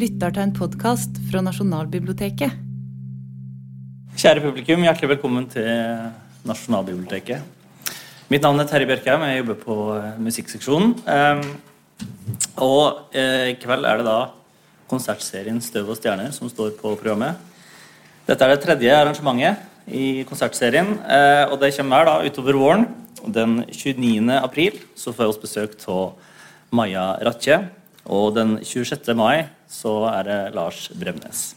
lytter til en podkast fra Nasjonalbiblioteket. Kjære publikum, hjertelig velkommen til Nasjonalbiblioteket. Mitt navn er Terje Bjørkheim, jeg jobber på eh, musikkseksjonen. Ehm, og eh, i kveld er det da konsertserien 'Støv og stjerner' som står på programmet. Dette er det tredje arrangementet i konsertserien, eh, og det kommer her da utover våren. Den 29. april så får vi besøk av Maja Ratje. Og den 26. mai så er det Lars Bremnes.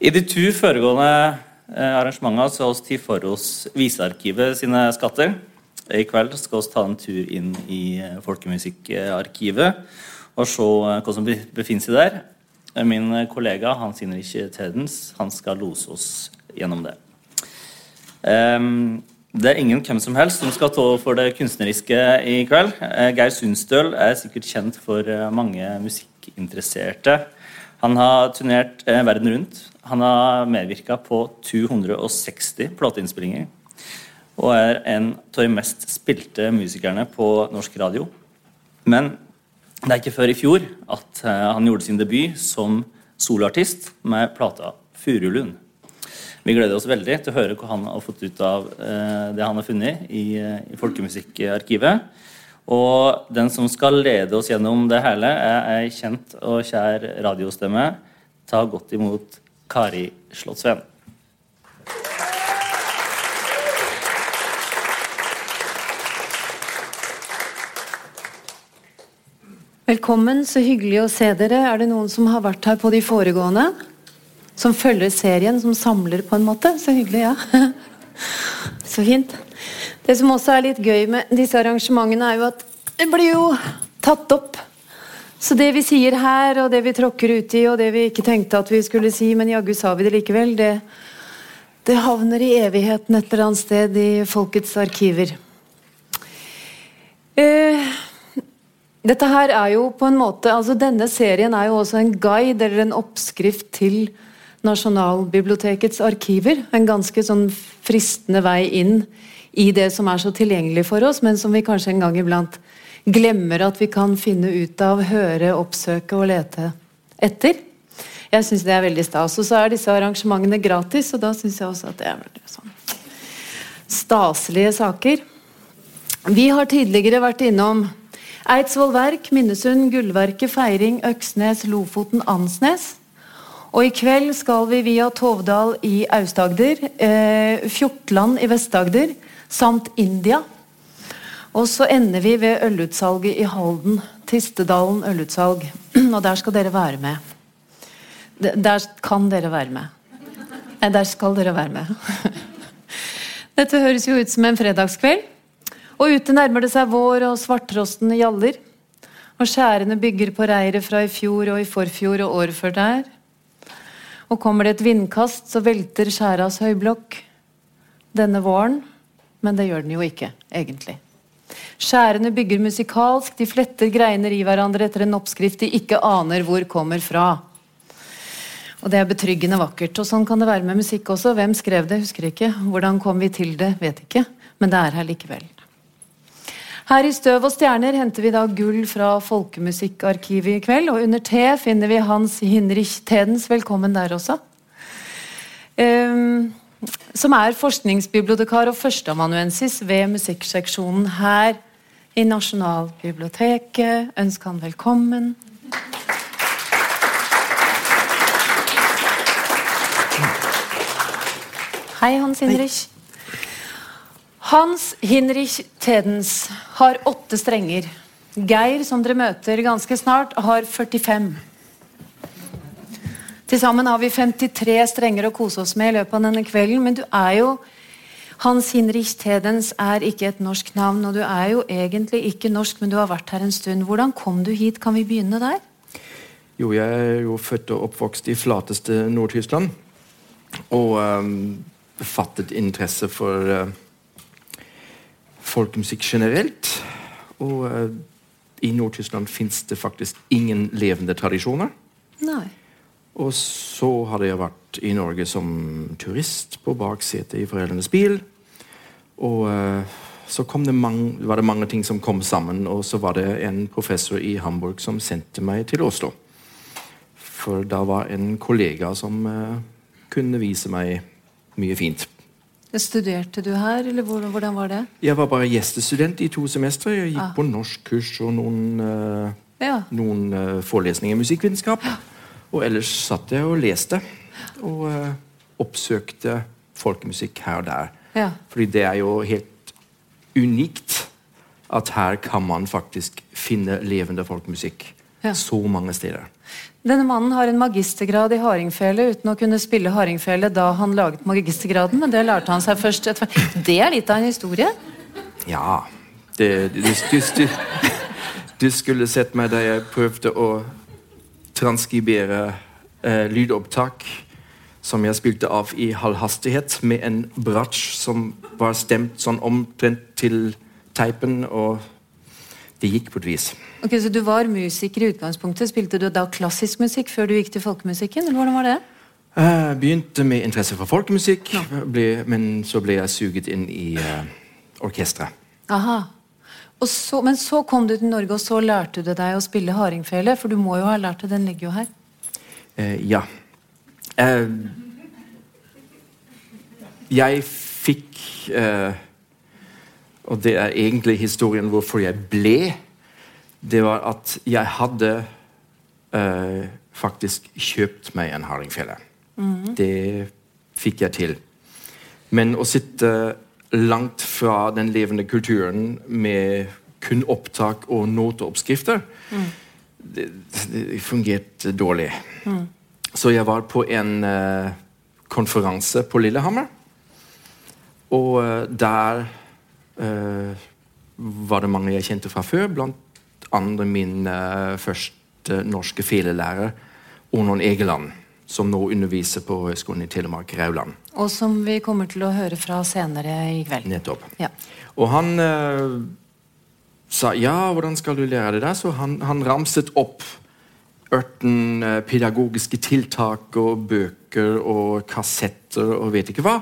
I de to foregående eh, arrangementene så har vi tatt for oss Visearkivet sine skatter. I kveld skal vi ta en tur inn i eh, Folkemusikkarkivet og se eh, hva som befinner seg der. Min kollega Hans Inrich Tedens han skal lose oss gjennom det. Um, det er ingen hvem som helst som skal stå for det kunstneriske i kveld. Eh, Geir Sundstøl er sikkert kjent for eh, mange musikkinteresserte. Han har turnert eh, verden rundt. Han har medvirka på 260 plateinnspillinger. Og er en av de mest spilte musikerne på norsk radio. Men det er ikke før i fjor at han gjorde sin debut som soloartist med plata 'Furulund'. Vi gleder oss veldig til å høre hva han har fått ut av eh, det han har funnet eh, i Folkemusikkarkivet. Og den som skal lede oss gjennom det hele, er ei kjent og kjær radiostemme. Ta godt imot Kari Slottsveen. Velkommen, så hyggelig å se dere. Er det noen som har vært her på de foregående? Som følger serien, som samler, på en måte. Så hyggelig, ja. Så fint. Det som også er litt gøy med disse arrangementene, er jo at det blir jo tatt opp. Så det vi sier her, og det vi tråkker uti, og det vi ikke tenkte at vi skulle si, men jaggu sa vi det likevel, det, det havner i evigheten et eller annet sted i folkets arkiver. Eh, dette her er jo på en måte altså Denne serien er jo også en guide eller en oppskrift til Nasjonalbibliotekets arkiver. En ganske sånn fristende vei inn i det som er så tilgjengelig for oss, men som vi kanskje en gang iblant glemmer at vi kan finne ut av, høre, oppsøke og lete etter. Jeg syns det er veldig stas. Og så er disse arrangementene gratis, og da syns jeg også at det er veldig sånn staselige saker. Vi har tidligere vært innom Eidsvoll Verk, Minnesund, Gullverket, Feiring, Øksnes, Lofoten, Ansnes. Og i kveld skal vi via Tovdal i Aust-Agder, eh, Fjortland i Vest-Agder samt India. Og så ender vi ved ølutsalget i Halden. Tistedalen ølutsalg. Og der skal dere være med. Der kan dere være med. Nei, der skal dere være med. Dette høres jo ut som en fredagskveld. Og ute nærmer det seg vår, og svarttrosten gjaller. Og skjærene bygger på reiret fra i fjor og i forfjor og året før der. Og kommer det et vindkast, så velter skjæras høyblokk denne våren. Men det gjør den jo ikke, egentlig. Skjærene bygger musikalsk, de fletter greiner i hverandre etter en oppskrift de ikke aner hvor kommer fra. Og det er betryggende vakkert. Og sånn kan det være med musikk også. Hvem skrev det, husker ikke. Hvordan kom vi til det, vet ikke. Men det er her likevel. Her i Støv og stjerner henter vi da gull fra Folkemusikkarkivet i kveld. Og under T finner vi Hans Hinrich Tedens. Velkommen der også. Um, som er forskningsbibliotekar og førsteamanuensis ved musikkseksjonen her i Nasjonalbiblioteket. Ønsk han velkommen. Hei, Hans Hinrich. Hans Hinrich Tedens har åtte strenger. Geir, som dere møter ganske snart, har 45. Til sammen har vi 53 strenger å kose oss med i løpet av denne kvelden. Men du er jo Hans Hinrich Tedens er ikke et norsk navn, og du er jo egentlig ikke norsk, men du har vært her en stund. Hvordan kom du hit? Kan vi begynne der? Jo, jeg er jo født og oppvokst i flateste Nord-Tyskland. Og um, fattet interesse for uh, folkemusikk generelt. Og uh, i Nord-Tyskland fins det faktisk ingen levende tradisjoner. Nei. Og så hadde jeg vært i Norge som turist på baksetet i foreldrenes bil. Og uh, så det mange, var det mange ting som kom sammen, og så var det en professor i Hamburg som sendte meg til Oslo. for da var en kollega som uh, kunne vise meg mye fint. Studerte du her, eller hvordan, hvordan var det? Jeg var bare gjestestudent i to semestre. Jeg gikk Ah. på norskkurs og noen, uh, Ja. noen uh, forelesninger i musikkvitenskap. Og ellers satt jeg og leste. Og uh, oppsøkte folkemusikk her og der. Ja. Fordi det er jo helt unikt at her kan man faktisk finne levende folkemusikk Ja. så mange steder. Denne mannen har en magistergrad i hardingfele uten å kunne spille hardingfele da han laget magistergraden, men det lærte han seg først etter Det er litt av en historie. Ja det, du, du, du, du skulle sett meg da jeg prøvde å transkribere eh, lydopptak som jeg spilte av i halv hastighet, med en bratsj som var stemt sånn omtrent til teipen, og det gikk på et vis. Ok, Så du var musiker i utgangspunktet. Spilte du da klassisk musikk før du gikk til folkemusikken? eller hvordan var det? Jeg begynte med interesse for folkemusikk, ble, men så ble jeg suget inn i uh, orkesteret. Aha. Og så, men så kom du til Norge, og så lærte du deg å spille hardingfele? For du må jo ha lært det, den ligger jo her. Uh, ja. Uh, jeg fikk eh, Og det er egentlig historien hvorfor jeg ble. Det var at jeg hadde uh, faktisk kjøpt meg en hardingfele. Det fikk jeg til. Men å sitte langt fra den levende kulturen med kun opptak og noteoppskrifter, det, det fungerte dårlig. Så jeg var på en uh, konferanse på Lillehammer. Og uh, der var det mange jeg kjente fra før, blant andre min eh, første norske felelærer, Onon Egeland, som nå underviser på Høgskolen i Telemark, Rauland. Og som vi kommer til å høre fra senere i kveld. Nettopp. Ja. Og han eh, sa ja, hvordan skal du lære det der? Så han, han ramset opp ørten eh, pedagogiske tiltak og bøker og kassetter og vet ikke hva.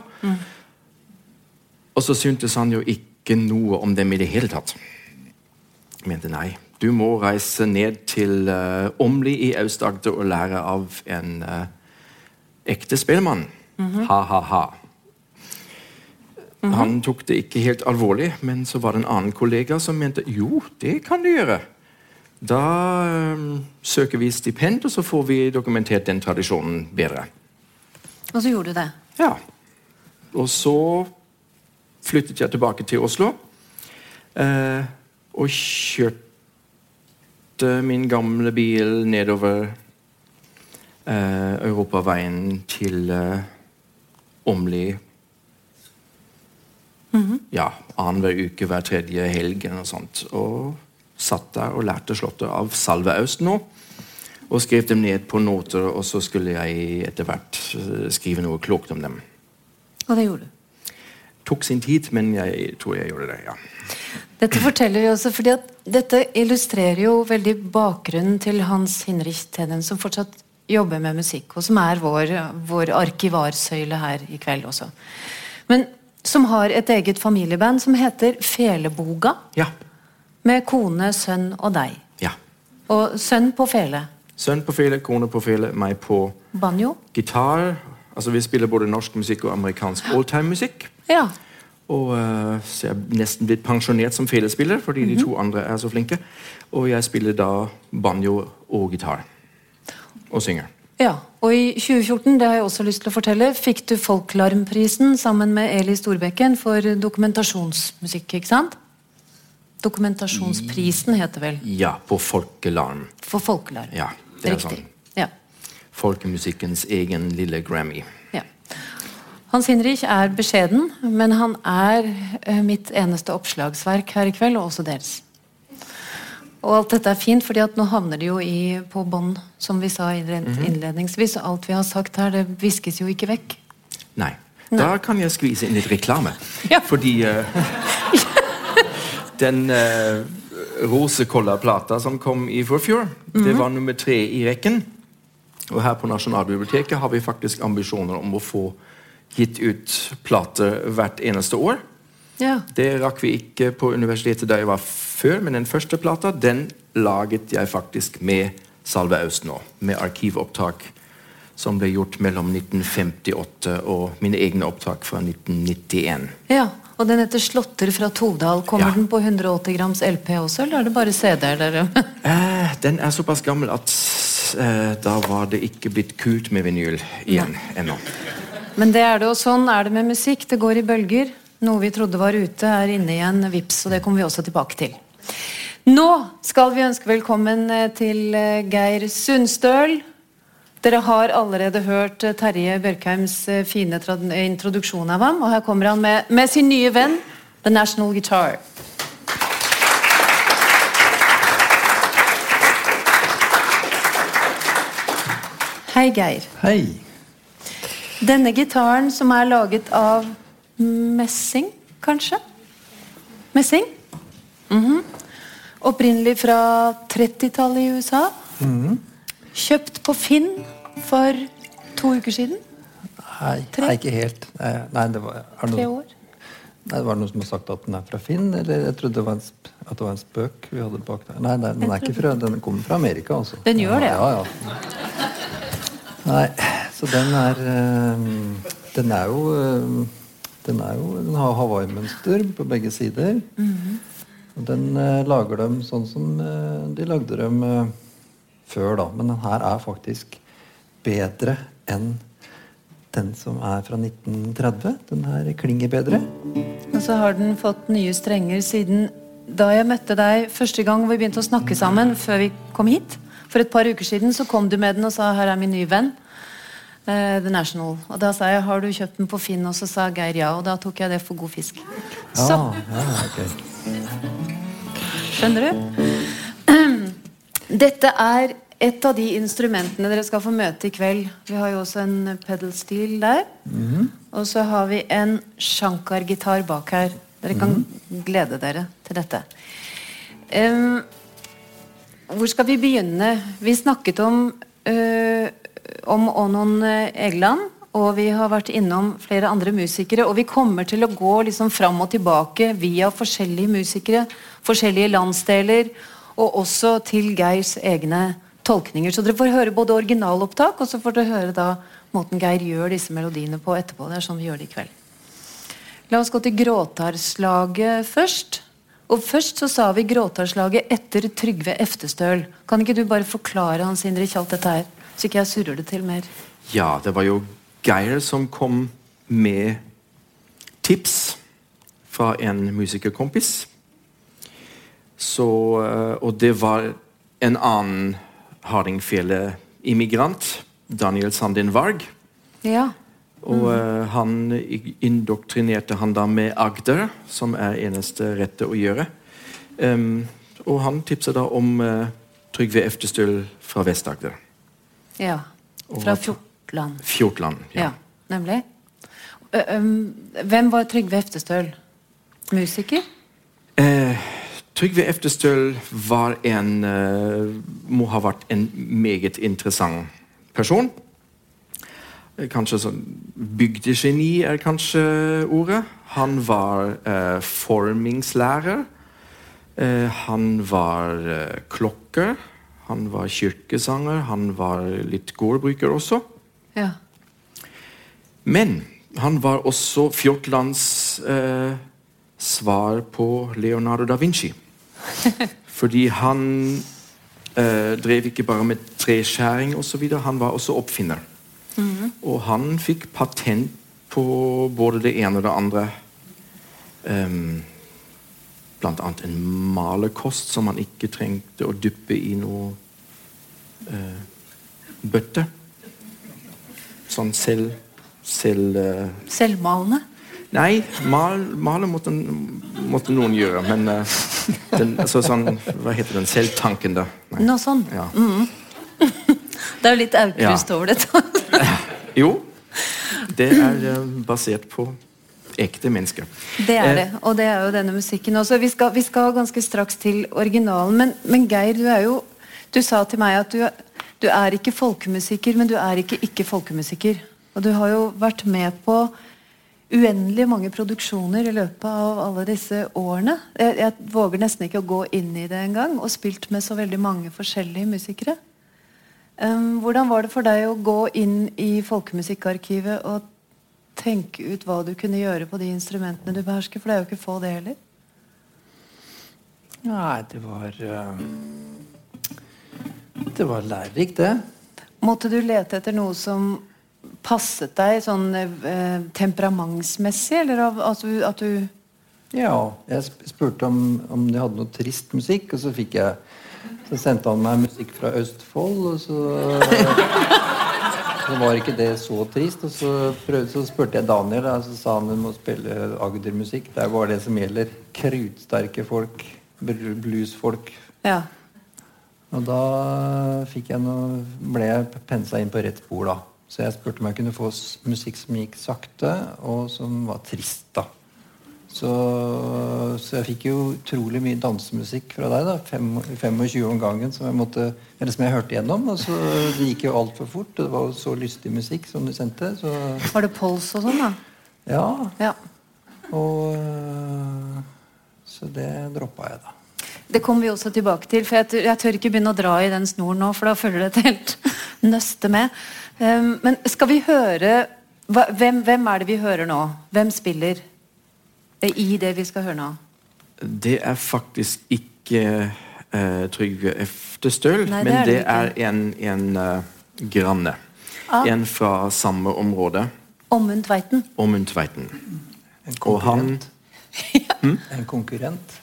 Og så syntes han jo ikke noe om dem i det hele tatt. Mente nei, du må reise ned til uh, Åmli i Aust-Agder og lære av en eh, ekte spellemann. Ha-ha-ha. Han tok det ikke helt alvorlig, men så var det en annen kollega som mente jo, det kan du gjøre. Da um, søker vi stipend, og så får vi dokumentert den tradisjonen bedre. Og så gjorde du det. Ja. Og så flyttet jeg tilbake til Oslo. Uh, og kjørte min gamle bil nedover eh, europaveien til eh, Åmli. Ja, annenhver uke, hver tredje helg noe sånt. Og satt der og lærte slåtter av Salve Aust nå. Og skrev dem ned på noter, og så skulle jeg etter hvert eh, skrive noe klokt om dem. Og det gjorde du. Tok sin tid, men jeg tror jeg gjorde det, ja. Dette forteller vi også, fordi at dette illustrerer jo veldig bakgrunnen til Hans Hinrich Teden, som fortsatt jobber med musikk, og som er vår, vår arkivarsøyle her i kveld også. Men som har et eget familieband som heter Feleboga, Ja. med kone, sønn og deg. ja. Og sønn på fele. Sønn på fele, kone på fele, meg på Banjo. gitar. Altså Vi spiller både norsk musikk og amerikansk oldtime-musikk. Ja. Og eh, Så jeg er nesten blitt pensjonert som felespiller, fordi de to andre er så flinke. Og jeg spiller da banjo og gitar. Og synger. Ja, og i 2014, det har jeg også lyst til å fortelle, fikk du Folklarmprisen sammen med Eli Storbekken for dokumentasjonsmusikk, ikke sant? Dokumentasjonsprisen heter vel, Ja, på Folkelarm. for folkelarm. Ja, det er Riktig. sånn. Ja, Folkemusikkens egen lille Grammy. Hans Hinrich er beskjeden, men han er eh, mitt eneste oppslagsverk her i kveld, og også deres. Og alt dette er fint, fordi at nå havner det jo i, på bånd, som vi sa Mhm. innledningsvis. Og alt vi har sagt her, det viskes jo ikke vekk. Nei. Da kan jeg skvise inn litt reklame. Ja. Fordi uh, den uh, rosekolla-plata som kom i forfjor, det var nummer tre i rekken. Og her på Nasjonalbiblioteket har vi faktisk ambisjoner om å få gitt ut plater hvert eneste år. Ja. Det rakk vi ikke på universitetet da jeg var før, men den første plata den laget jeg faktisk med Salve Austnå, med arkivopptak som ble gjort mellom 1958 og mine egne opptak fra 1991. Ja, Og den heter 'Slåtter fra Todal'. Kommer Ja. den på 180 grams LP også, eller er det bare CD-er dere Eh, den er såpass gammel at eh, da var det ikke blitt kult med vinyl igjen ennå. Men det er det, og sånn er det med musikk. Det går i bølger. Noe vi trodde var ute, er inne igjen. Vips, og det kommer vi også tilbake til. Nå skal vi ønske velkommen eh, til eh, Geir Sundstøl. Dere har allerede hørt eh, Terje Bjørkheims fine introduksjon av ham, og her kommer han med, med sin nye venn, The National Guitar. Hei, Geir. Hei. Denne gitaren som er laget av messing, kanskje? Messing? Mhm. Opprinnelig fra 30-tallet i USA. Kjøpt på Finn for to uker siden. Nei, nei, ikke helt. Nei, nei, det var, er Tre år. nei, det var noen som har sagt at den er fra Finn, eller jeg trodde det var en, at det var en spøk vi hadde bak der. Nei, nei den er ikke fra, den kommer fra Amerika, altså. Den gjør det, Ja, ja. Nei, så den er øhm, Den er jo øhm, Den er jo Den har Hawaii-mønster på begge sider. Mhm. Og den øh, lager dem sånn som de lagde dem før, da. Men den her er faktisk bedre enn den som er fra 1930. Den her klinger bedre. Og så har den fått nye strenger siden da jeg møtte deg første gang vi begynte å snakke sammen, før vi kom hit. For et par uker siden så kom du med den og sa 'her er min nye venn'. Uh, The National. Og da sa jeg 'har du kjøpt den på Finn?' Og så sa Geir ja. Og da tok jeg det for god fisk. Så, Ja, okay. skjønner du? Dette er et av de instrumentene dere skal få møte i kveld. Vi har jo også en pedal steel der. Og så har vi en Shankar-gitar bak her. Dere kan glede dere til dette. Em, hvor skal vi begynne? Vi snakket om, øh, om Onon Egeland. Og vi har vært innom flere andre musikere. Og vi kommer til å gå liksom fram og tilbake via forskjellige musikere, forskjellige landsdeler, og også til Geirs egne tolkninger. Så dere får høre både originalopptak, og så får dere høre da måten Geir gjør disse melodiene på etterpå. Det er sånn vi gjør det i kveld. La oss gå til Gråtarslaget først. Og først så sa vi Gråtarslaget etter Trygve Eftestøl. Kan ikke du bare forklare Hans Indre Kjalt dette her, så ikke jeg surrer det til mer? Ja, det var jo Geir som kom med tips fra en musikerkompis. Så, eh, og det var en annen hardingfele-immigrant, Daniel Sandin Varg. Ja. Og eh, han indoktrinerte han da med Agder, som er eneste rette å gjøre. Um, og han tipsa da om uh, Trygve Eftestøl fra Vest-Agder. ja. Fra Fjortland. Fjortland. Ja, nemlig. Ø, øhm, hvem var Trygve Eftestøl? Musiker? Eh, Trygve Eftestøl var en uh, Må ha vært en meget interessant person. Eh, Kanskje sånn Bygdegeni er kanskje ordet. Han var eh, formingslærer. Eh, han var eh, klokker. Han var kirkesanger. Han var litt gårdbruker også. Ja. Men han var også Fjortlands eh, svar på Leonardo da Vinci. Fordi han eh, drev ikke bare med treskjæring osv., han var også oppfinner. Og han fikk patent på både det ene og det andre. Um, blant annet en malerkost som han ikke trengte å dyppe i noe uh, bøtte. Sånn selv, selv uh, Selvmalende? Nei, mal, male måtte, måtte noen gjøre, men uh, den, altså sånn, Hva heter den? Selvtanken, da? Nei. Noe sånn. Ja. Det er jo litt Aukrust Ja. over dette. Jo, det er eh, basert på ekte mennesker. Det er Eh, det, og det er jo denne musikken også. Vi skal, vi skal ganske straks til originalen, men, men Geir, du er jo Du sa til meg at du, du er ikke folkemusiker, men du er ikke ikke-folkemusiker. Og du har jo vært med på uendelig mange produksjoner i løpet av alle disse årene. Jeg, jeg våger nesten ikke å gå inn i det engang, og spilt med så veldig mange forskjellige musikere. Hvordan var det for deg å gå inn i folkemusikkarkivet og tenke ut hva du kunne gjøre på de instrumentene du behersker? For det er jo ikke få, det heller. Nei, det var uh, Det var lærerikt, det. Måtte du lete etter noe som passet deg sånn eh, temperamentsmessig, eller av, altså, at du Ja. Jeg spurte om, om de hadde noe trist musikk, og så fikk jeg Så sendte han meg musikk fra Østfold, og så Så var ikke det så trist. Og så, prøvde, så spurte jeg Daniel, og så sa han hun må spille Agder-musikk. Det er bare det som gjelder. Krutsterke folk. Bluesfolk. Ja. Og da fikk jeg noe, ble jeg pensa inn på rett spor, da. Så jeg spurte om jeg kunne få musikk som gikk sakte, og som var trist, da. Så, så jeg fikk jo utrolig mye dansemusikk fra deg, da. Fem, 25 om gangen som jeg, måtte, eller som jeg hørte gjennom. Og så Det gikk jo altfor fort. Det var jo så lystig musikk som du sendte. Så Var det pols og sånn, da? ja. Ja. Og Så det droppa jeg, da. Det kommer vi også tilbake til. for Jeg, tør- jeg tør ikke begynne å dra i den snoren nå, for da følger det et helt nøste med. Um, men skal vi høre hva, hvem, hvem er det vi hører nå? Hvem spiller i det vi skal høre nå? Det er faktisk ikke uh, Trygve Eftestøl, Nei, det men er det det er en, en uh, granne. Ah. En fra samme område, Ommund Tveiten. Åmund Tveiten. En Og han konkurrent. En konkurrent.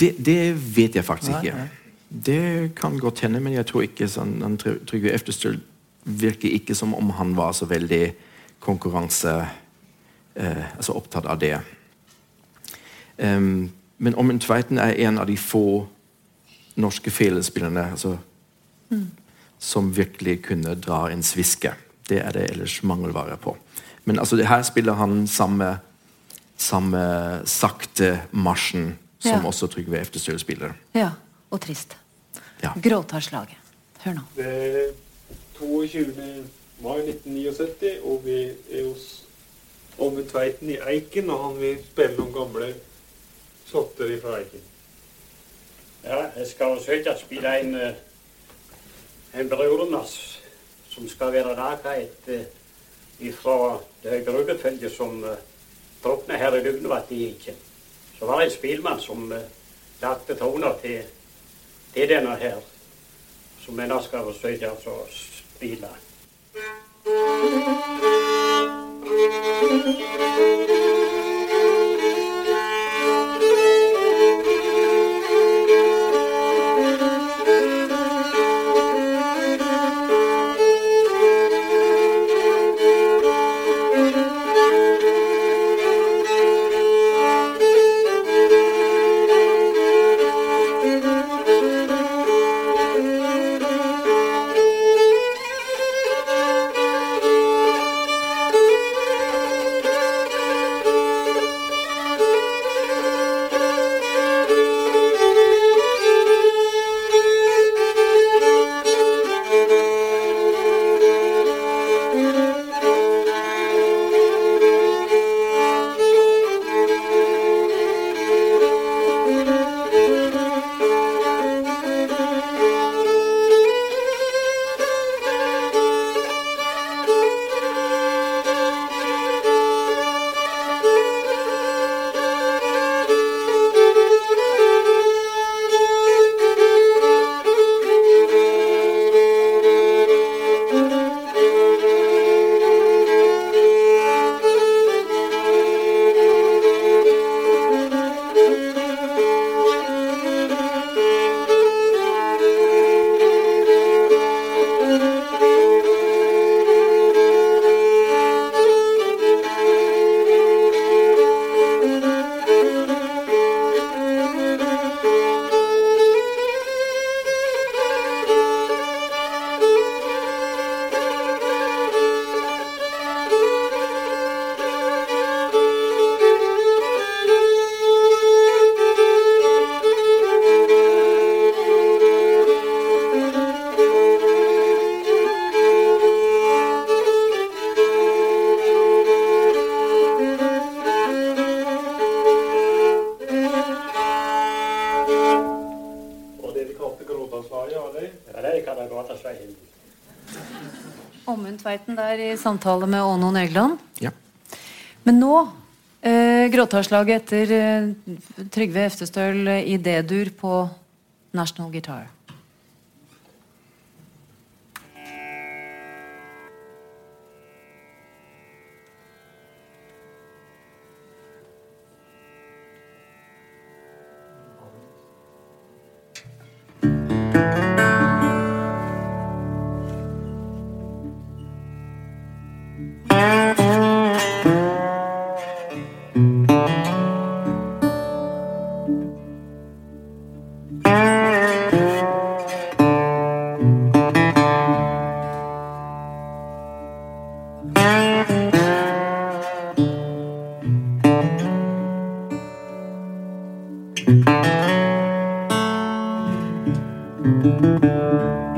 det, det vet jeg faktisk Nei, ikke. nei. Det kan godt hende, men jeg tror ikke sånn, Trygve Eftestøl virker ikke som om han var så veldig konkurranse eh, altså opptatt av det. Em, men Åmund Tveiten er en av de få norske felespillerne altså, som virkelig kunne dra en sviske. Det er det ellers mangelvare på. Men altså, det her spiller han samme, samme sakte marsjen som Ja. også Trygve Eftestøl spiller. Ja, og trist. Ja. Gråtarslaget. Hør nå. Det er 22. mai 1979, og vi er hos Åmund Tveiten i Eiken, og han vil spille noen gamle sorter fra Eiken. Ja, jeg skal forsøke å spille en, eh, en brødremass som skal være laga etter fra det høybrukkerfølget som uh, drukna her i Lugnevatn i Eiken. Så var det en spillmann som lagde toner til, til denne her, som jeg nå skal forsøke altså, å spille. Thank samtale med Åno Nøgland. Ja. Men nå, eh, gråtaslaget etter eh, Trygve Eftestøl i D-dur på National Guitar. Vi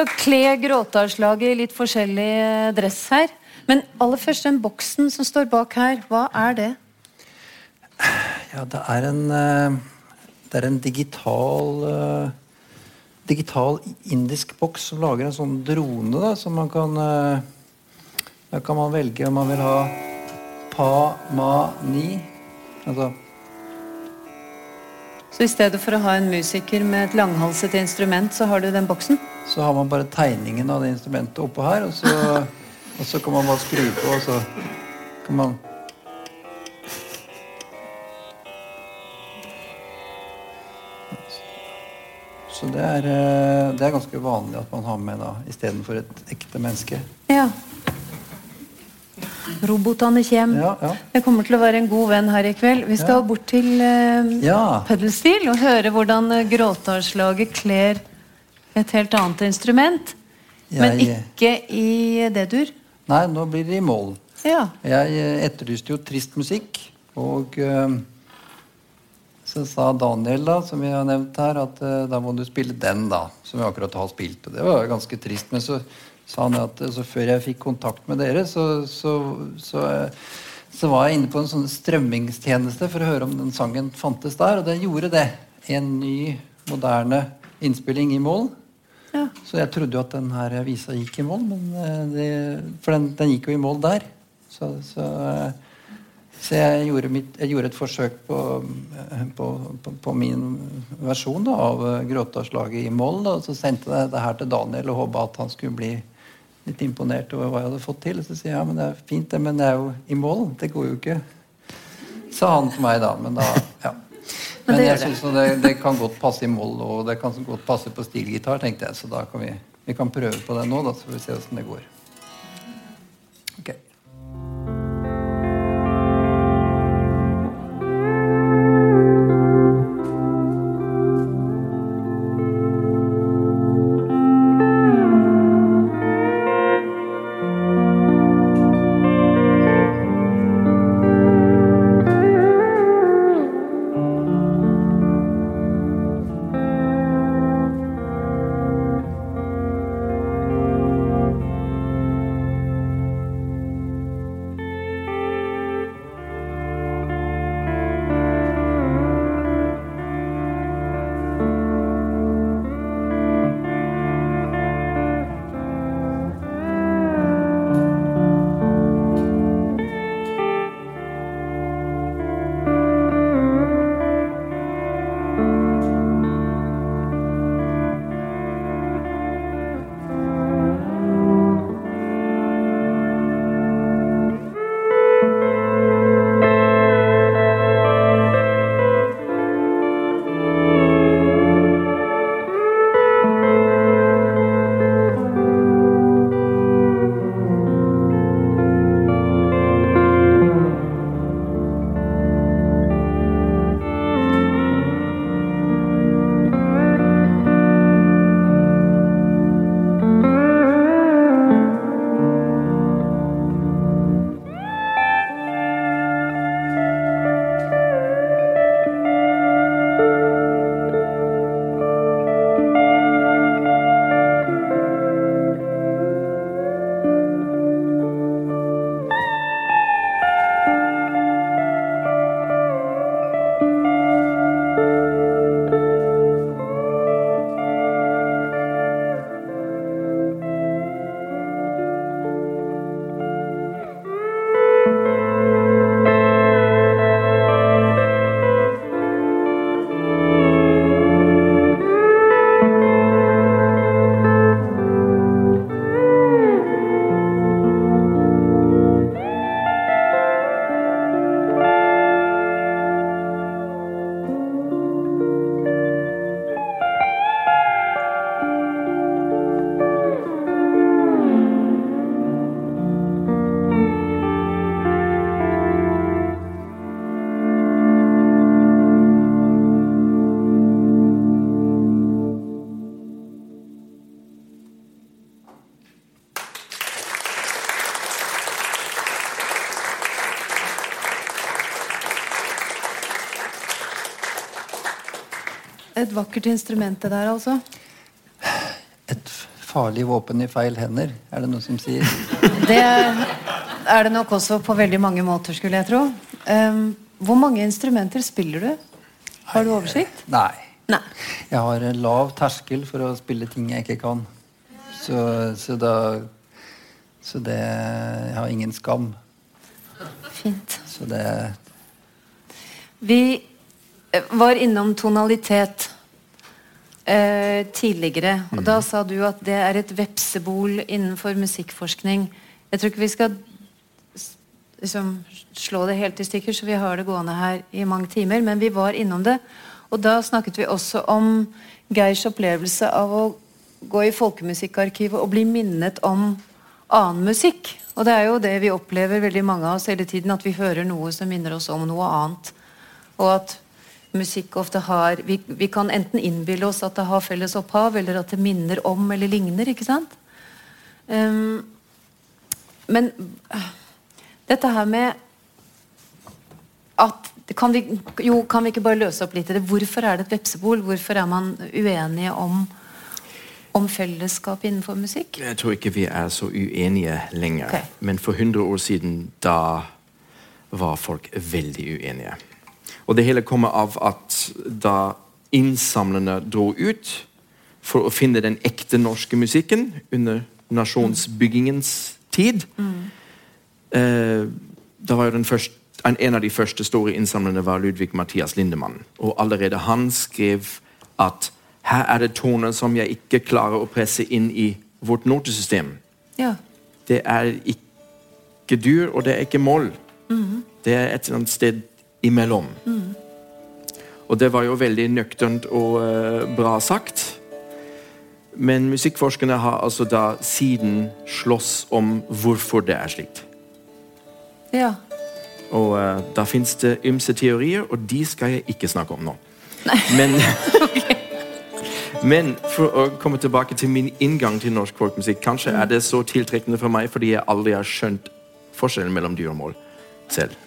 skal kle Gråtaslaget i litt forskjellig eh, dress her. Men aller først den boksen som står bak her. Hva er det? Ja, det er en, eh, det er en digital eh, Digital indisk boks som lager en sånn drone, da, som man kan Da kan man velge om man vil ha pa, ma, ni. Altså Så i stedet for å ha en musiker med et langhalset instrument, så har du den boksen? Så har man bare tegningen av det instrumentet oppå her, og så, og så kan man bare skru på, og så kan man Så det er, eh, det er ganske vanlig at man har med da, istedenfor et ekte menneske. Ja. Robotene kommer. Ja, ja. Jeg kommer til å være en god venn her i kveld. Vi skal Ja. bort til uh, Ja. Puddelstil og høre hvordan uh, Gråtaslaget kler et helt annet instrument. Men ikke i D-dur. Nei, nå blir det i mål. Ja. Jeg eh, etterlyste jo trist musikk, og eh, så sa Daniel, da, som vi har nevnt her, at eh, da må du spille den, da. Som vi akkurat har spilt. Og det var jo ganske trist. Men så sa han at så før jeg fikk kontakt med dere, så, så, så, så var jeg inne på en sånn strømmingstjeneste for å høre om den sangen fantes der, og den gjorde det. En ny, moderne innspilling i mål. Ja. Så jeg trodde jo at den her visa gikk i mål, men eh, det, for den, den gikk jo i mål der. Så, så, eh, Så jeg gjorde, mitt, jeg gjorde et forsøk på, eh, på, på, på min versjon da, av Gråtaslaget i moll. og Så sendte jeg det her til Daniel og håpa at han skulle bli litt imponert over hva jeg hadde fått til. Så sier jeg ja, men det er fint, det, men det er jo i mål. Det går jo ikke. Sa han til meg da. Men da, ja. Men Men jeg syns det, det kan godt passe i moll, og det kan godt passe på stilgitar, tenkte jeg. Så da kan vi, vi kan prøve på det nå, da, så får vi se åssen det går. Ok. Et vakkert instrument det der, altså. Et farlig våpen i feil hender, er det noe som sier. Det er det nok også på veldig mange måter, skulle jeg tro. Um, hvor mange instrumenter spiller du? Har du oversikt? Nei. Nei. Jeg har en lav terskel for å spille ting jeg ikke kan. Så, så da Så det Jeg har ingen skam. Fint. Så det Vi var innom tonalitet eh, tidligere. Og da sa du at det er et vepsebol innenfor musikkforskning. Jeg tror ikke vi skal liksom, slå det helt i stykker, så vi har det gående her i mange timer. Men vi var innom det. Og da snakket vi også om Geirs opplevelse av å gå i folkemusikkarkivet og bli minnet om annen musikk. Og det er jo det vi opplever veldig mange av oss hele tiden, at vi hører noe som minner oss om noe annet. Og at musikk ofte har Vi, vi kan enten innbille oss at det har felles opphav, eller at det minner om eller ligner. ikke sant? Um, men dette her med at kan vi, jo, kan vi ikke bare løse opp litt i det? Hvorfor er det et vepsebol? Hvorfor er man uenige om, om fellesskap innenfor musikk? Jeg tror ikke vi er så uenige lenger. Okay. Men for 100 år siden, da var folk veldig uenige. Og det hele kommer av at da innsamlerne dro ut for å finne den ekte norske musikken under nasjonsbyggingens tid eh, Da var jo den første en, en av de første store innsamlerne var Ludvig Mathias Lindemann. Og allerede han skrev at her er det toner som jeg ikke klarer å presse inn i vårt notesystem. Ja. Det er ikke dur, og det er ikke moll. Det er et eller annet sted imellom. Og det var jo veldig nøkternt og uh, bra sagt. Men musikkforskerne har altså da siden slåss om hvorfor det er slikt. ja. Og uh, da fins det ymse teorier, og de skal jeg ikke snakke om nå. Men, men for å komme tilbake til min inngang til norsk folkmusikk Kanskje er det så tiltrekkende for meg fordi jeg aldri har skjønt forskjellen mellom dyr og mål selv.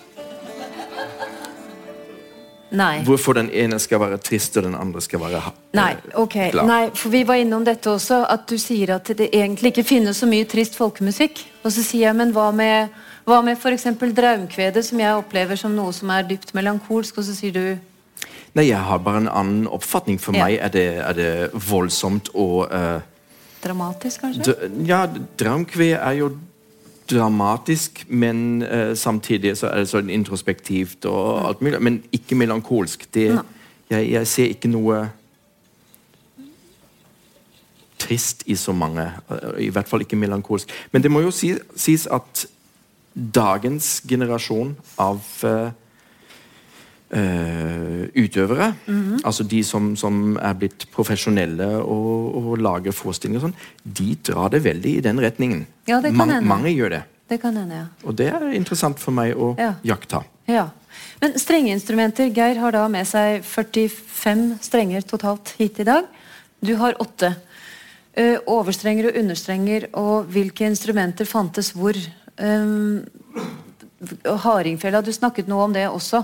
Nei. Hvorfor den ene skal være trist, og den andre skal være Nei, okay. ok. glad. Nei, for vi var innom dette også, at du sier at det egentlig ikke finnes så mye trist folkemusikk. Og så sier jeg, men hva med, hva med f.eks. Draumkvedet, som jeg opplever som noe som er dypt melankolsk, og så sier du Nei, jeg har bare en annen oppfatning. For Ja. meg er det, er det voldsomt og uh, dramatisk, kanskje? Ja, Draumkve er jo dramatisk, men uh, samtidig så er det sånn introspektivt og alt mulig. Men ikke melankolsk. Det, jeg, jeg ser ikke noe trist i så mange. eh, I hvert fall ikke melankolsk. Men det må jo si, sies at dagens generasjon av eh, Mm utøvere, altså de som, som er blitt profesjonelle og, og lager forestillinger og sånn, de drar det veldig i den retningen. Ja, hende. mange gjør det. Det kan hende, ja. Og det er interessant for meg å Ja. jakta. Ja. Men strengeinstrumenter, Geir har da med seg 45 strenger totalt hit i dag. Du har åtte. Uh, overstrenger og understrenger, og hvilke instrumenter fantes hvor? Um, hardingfela, du snakket noe om det også.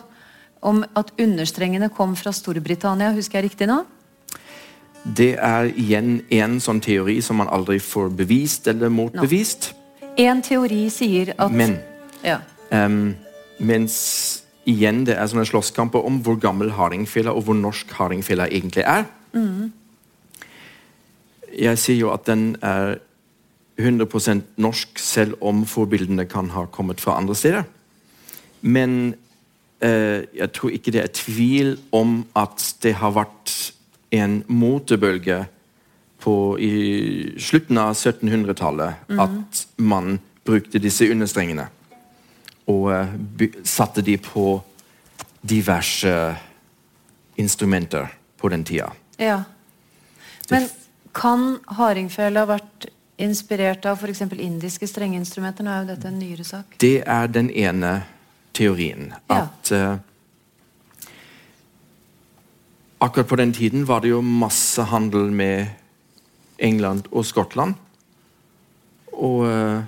Om at understrengene kom fra Storbritannia, husker jeg riktig nå? Det er igjen en sånn teori som man aldri får bevist eller motbevist. En teori sier at Men ja. um, mens igjen det er sånne slåsskamper om hvor gammel hardingfela og hvor norsk hardingfela egentlig er. Jeg sier jo at den er 100% norsk, selv om forbildene kan ha kommet fra andre steder. Men jeg tror ikke det er tvil om at det har vært en motebølge på, i slutten av 1700-tallet at man brukte disse understrengene og eh, satte de på diverse instrumenter på den tida. ja. Men kan hardingfele ha vært inspirert av f.eks. indiske strengeinstrumenter? Nå er jo dette en nyere sak. Det er den ene teorien. Ja. At eh, akkurat på den tiden var det jo masse handel med England og Skottland. Og uh,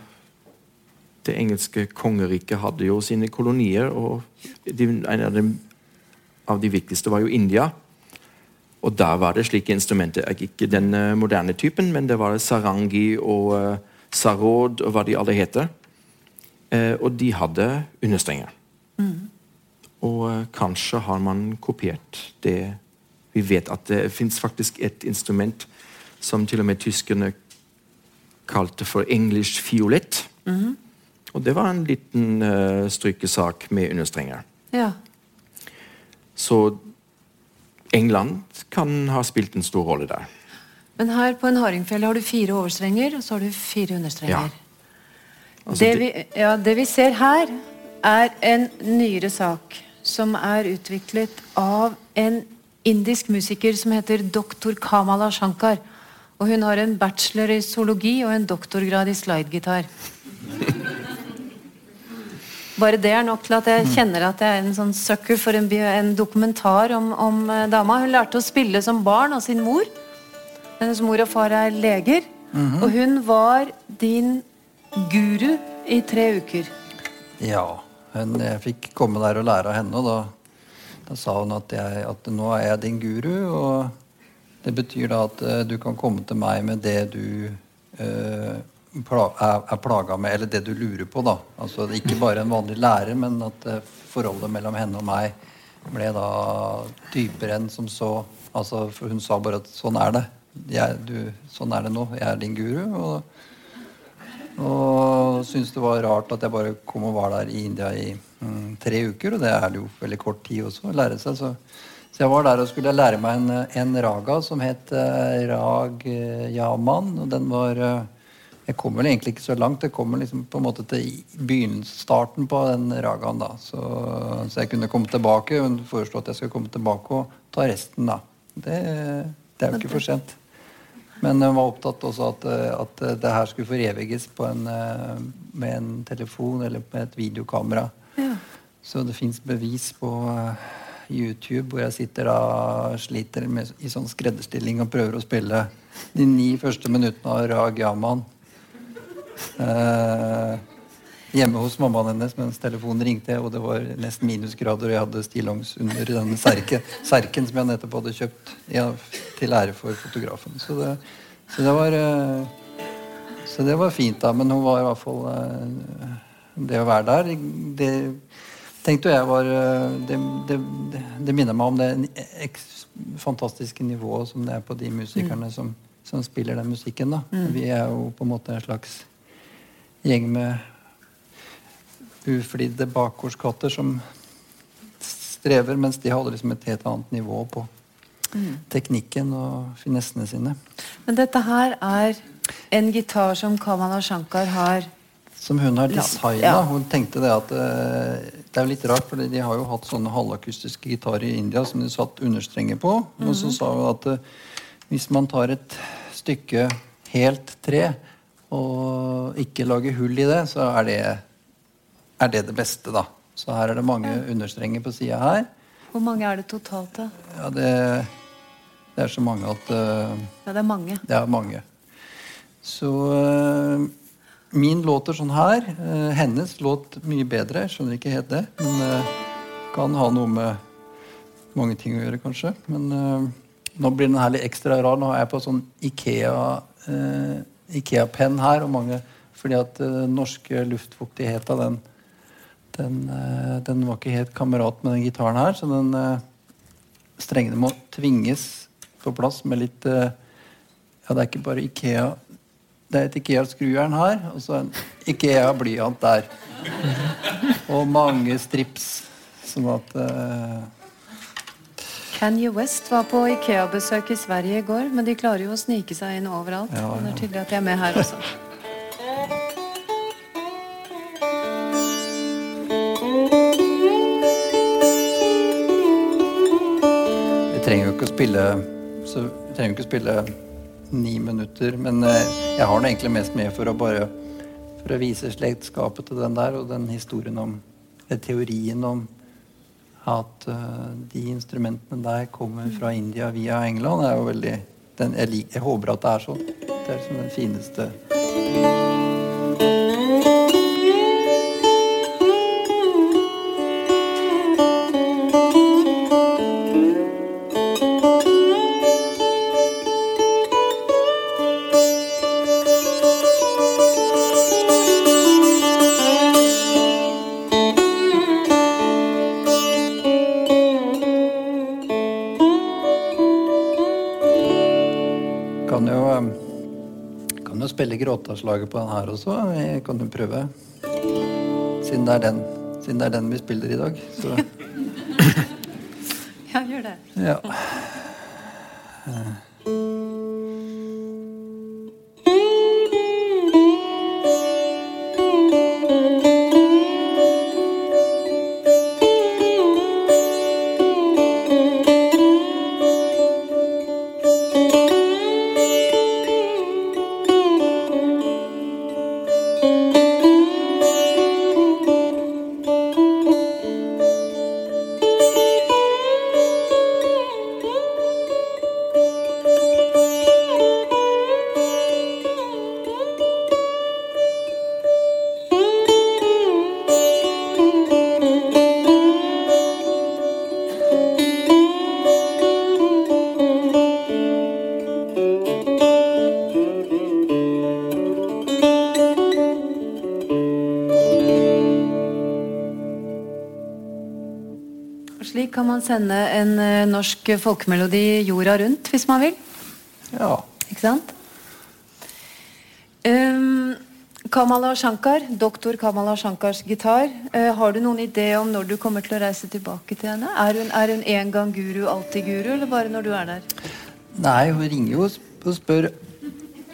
det engelske kongeriket hadde jo sine kolonier, og de, en av, dem, av de viktigste var jo India. Og der var det slike instrumenter. Ikke den eh, moderne typen, men det var sarangi og uh, sarod og hva de alle heter. Eh, og de hadde understrenger. Og eh, kanskje har man kopiert det Vi vet at det fins faktisk et instrument som til og med tyskerne kalte for English fiolett. Og det var en liten uh, strykesak med understrenger. Ja. Så England kan ha spilt en stor rolle der. Men her på en hardingfelle har du fire overstrenger, og så har du fire understrenger. Ja. Altså, det- vi, ja, det vi ser her, er en nyere sak som er utviklet av en indisk musiker som heter doktor Kamala Shankar. Og hun har en bachelor i zoologi og en doktorgrad i slidegitar. Bare det er nok til at jeg kjenner at jeg er en sånn sucker for en, en dokumentar om, om eh, dama. Hun lærte å spille som barn av sin mor. Hennes mor og far er leger. Og hun var din guru i tre uker. Ja. Hun, jeg fikk komme der og lære av henne, og da, da sa hun at, jeg, at nå er jeg din guru. Og det betyr da at eh, du kan komme til meg med det du eh, er, er plaga med, eller det du lurer på. da. Altså Ikke bare en vanlig lærer, men at eh, forholdet mellom henne og meg ble da dypere enn som så. Altså, for hun sa bare at sånn er det. Jeg, du, sånn er det nå. Jeg er din guru. og Og syntes det var rart at jeg bare kom og var der i India i mm, tre uker. Og det er det jo veldig kort tid også å lære seg. Så, så jeg var der og skulle lære meg en, en raga som het eh, Rag Yaman. Og den var eh, Jeg kom vel egentlig ikke så langt. Jeg kom liksom på en måte til begynnelsesstarten på den ragaen. da. Så, så jeg kunne komme tilbake. Hun foreslo at jeg skulle komme tilbake og ta resten, da. Det, det er jo ikke for sent. Men hun var opptatt også at, at det her skulle foreviges på en, eh, med en telefon eller med et videokamera. Ja. Så det fins bevis på eh, YouTube hvor jeg sitter da sliter med, i sånn skredderstilling og prøver å spille de ni første minuttene av Rag Yaman. Eh, hjemme hos mammaen hennes mens telefonen ringte, og det var nesten minusgrader, og jeg hadde stillongs under denne serke, serken som jeg nettopp hadde kjøpt ja, til ære for fotografen. Så det, så det var eh, så det var fint, da. Men hun var i hvert fall eh, Det å være der, det tenkte jeg var eh, Det, det, det minner meg om det fantastiske nivået som det er på de musikerne som, som spiller den musikken. da. Vi er jo på en måte en slags gjeng med uflidde bakgårdskatter som strever, mens de hadde liksom et helt annet nivå på teknikken og finessene sine. Men dette her er en gitar som Kaman og Shankar har Som hun har designa. ja. Hun tenkte det at eh, Det er jo litt rart, for de har jo hatt sånne halvakustiske gitarer i India som de satt understrenger på. Og så sa hun at eh, hvis man tar et stykke helt tre og ikke lager hull i det, så er det er det det beste, da. Så her er det mange understrenger på sida her. Hvor mange er det totalt, da? Ja, det, det er så mange at uh, Ja, det er mange. Det er mange. Så uh, min låter sånn her. Uh, hennes låt mye bedre. Jeg skjønner ikke helt det. Men kan ha noe med mange ting å gjøre, kanskje. Men nå blir den her litt ekstra rar. Nå har jeg på sånn Ikea Ikea-penn her. Og mange, fordi at den norske luftfuktigheta, den, den, eh, den var ikke helt kamerat med den gitaren her. Så den eh, strengene må tvinges på plass med litt eh, Ja, det er ikke bare Ikea Det er et Ikea-skrujern her, og så en Ikea-blyant der. Og mange strips. Sånn at Kanye West var på Ikea-besøk i Sverige i går, men de klarer jo å snike seg inn overalt. Ja, Men Det er tydelig at de er med her også. Ikke å spille så trenger vi ikke å spille ni minutter, men eh, jeg har den egentlig mest med for å bare for å vise slektskapet til den der, og den historien om eller teorien om at eh, de instrumentene der kommer fra India via England, er jo veldig den, jeg, lik, jeg håper at det er sånn. Det er liksom den fineste gråtaslaget på den her også. Vi kan jo prøve. Siden det er den, siden det er den vi spiller i dag. Så Ja, gjør det. ja. kan sende en eh, norsk folkemelodi jorda rundt, hvis man vil. ja. Ikke sant? Um, Kamala Shankar, doktor Kamala Shankars gitar. Uh, har du noen idé om når du kommer til å reise tilbake til henne? Er hun, er hun en gang guru, alltid guru, eller bare når du er der? Nei, hun ringer jo og spør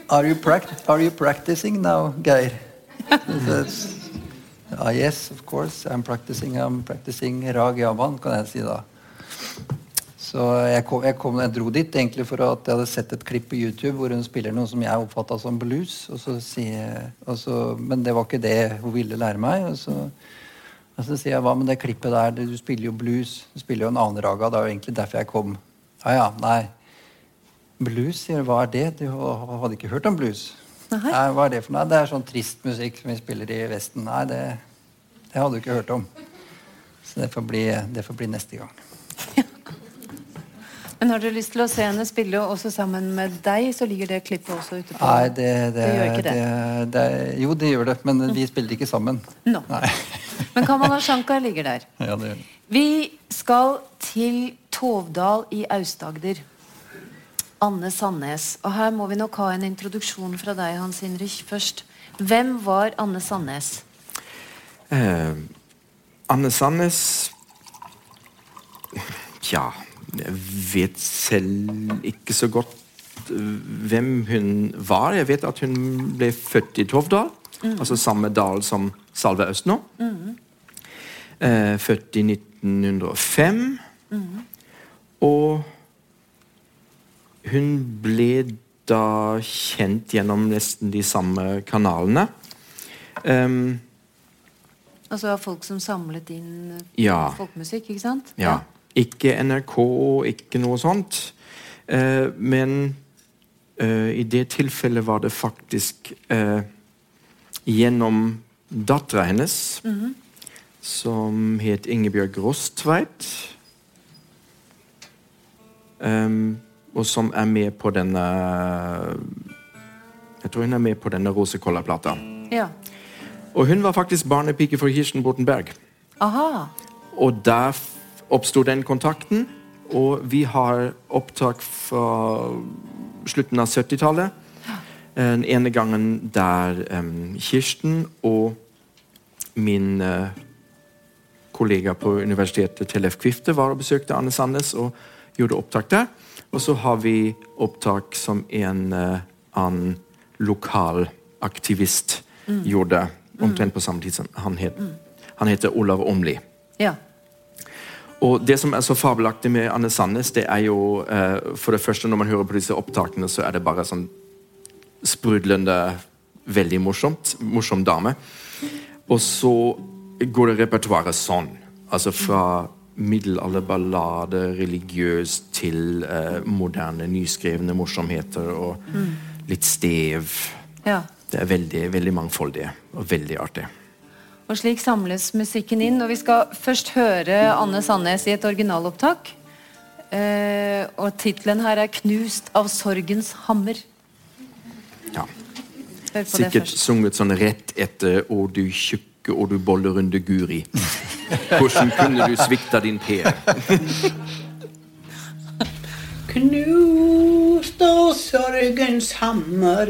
Are you, are you practicing now, Geir? Ah, yes, of course. I'm practicing. I'm practicing Rag Yaman, kan jeg si da. Så jeg, kom, jeg, kom, jeg dro dit egentlig for at jeg hadde sett et klipp på YouTube hvor hun spiller noe som jeg oppfatta som blues. Og så sier, og så, men det var ikke det hun ville lære meg. Og så, og så sier jeg hva med det klippet der? Du spiller jo blues. Du spiller jo en annen raga. Det er jo egentlig derfor jeg kom. Ja ja, nei. Blues, sier. Hva er det? Du hadde ikke hørt om blues? Nei. Hva er det for noe? Det er sånn trist musikk som vi spiller i Vesten. Nei, det, det hadde du ikke hørt om. Så det får bli, det får bli neste gang. Men har du lyst til å se henne spille også sammen med deg, så ligger det klippet også ute på Nei, det, det, Det gjør ikke det. det- det- Jo, det gjør det, men vi spiller ikke sammen. No. Nei. Men Kamala Shankar ligger der. Ja, det gjør det. Vi skal til Tovdal i Aust-Agder. Anne Sandnes. Og her må vi nok ha en introduksjon fra deg, Hans Hinrich, først. Hvem var Anne Sandnes? Eh, Anne Sandnes Tja, vet selv ikke så godt eh, hvem hun var. Jeg vet at hun ble født i Tovdal, altså samme dal som Salve Østnå. Eh, født i 1905. Og hun ble da kjent gjennom nesten de samme kanalene. Um, Altså folk som samlet inn Ja. folkemusikk, ikke sant? Ja. Ikke NRK, ikke noe sånt. Eh, men eh, i det tilfellet var det faktisk eh, gjennom dattera hennes, som het Ingebjørg Rostveit. Em, og som er med på denne Jeg tror hun er med på denne Rosekolla-plata. Ja. Og hun var faktisk barnepike for Kirsten Bortenberg. Aha. Og der oppsto den kontakten. Og vi har opptak fra slutten av 70-tallet. Den ene gangen der um, Kirsten og min uh, kollega på universitetet, Tellef Kvifte, var og besøkte Anne Sandnes og gjorde opptak der. Og så har vi opptak som en uh, annen lokal aktivist gjorde omtrent på samme tid som han het. Han heter Olav Åmli. Ja. Og det som er så fabelaktig med Anne Sandnes, det er jo eh, For det første, når man hører på disse opptakene, så er det bare sånn sprudlende, veldig morsomt. Morsom dame. Og så går det repertoaret sånn. Altså fra middelalderballade, religiøs, til eh, moderne, nyskrevne morsomheter og litt stev. ja. Det er veldig, veldig mangfoldig og veldig artig. Og slik samles musikken inn. Og vi skal først høre Anne Sandnes i et originalopptak. Eh, og tittelen her er 'Knust av sorgens hammer'. Ja. Hør på det Sikkert først. sunget sånn rett etter 'Å du tjukke og du bollerunde Guri'. Hvordan kunne du svikta din Per? Knust av sorgens hammer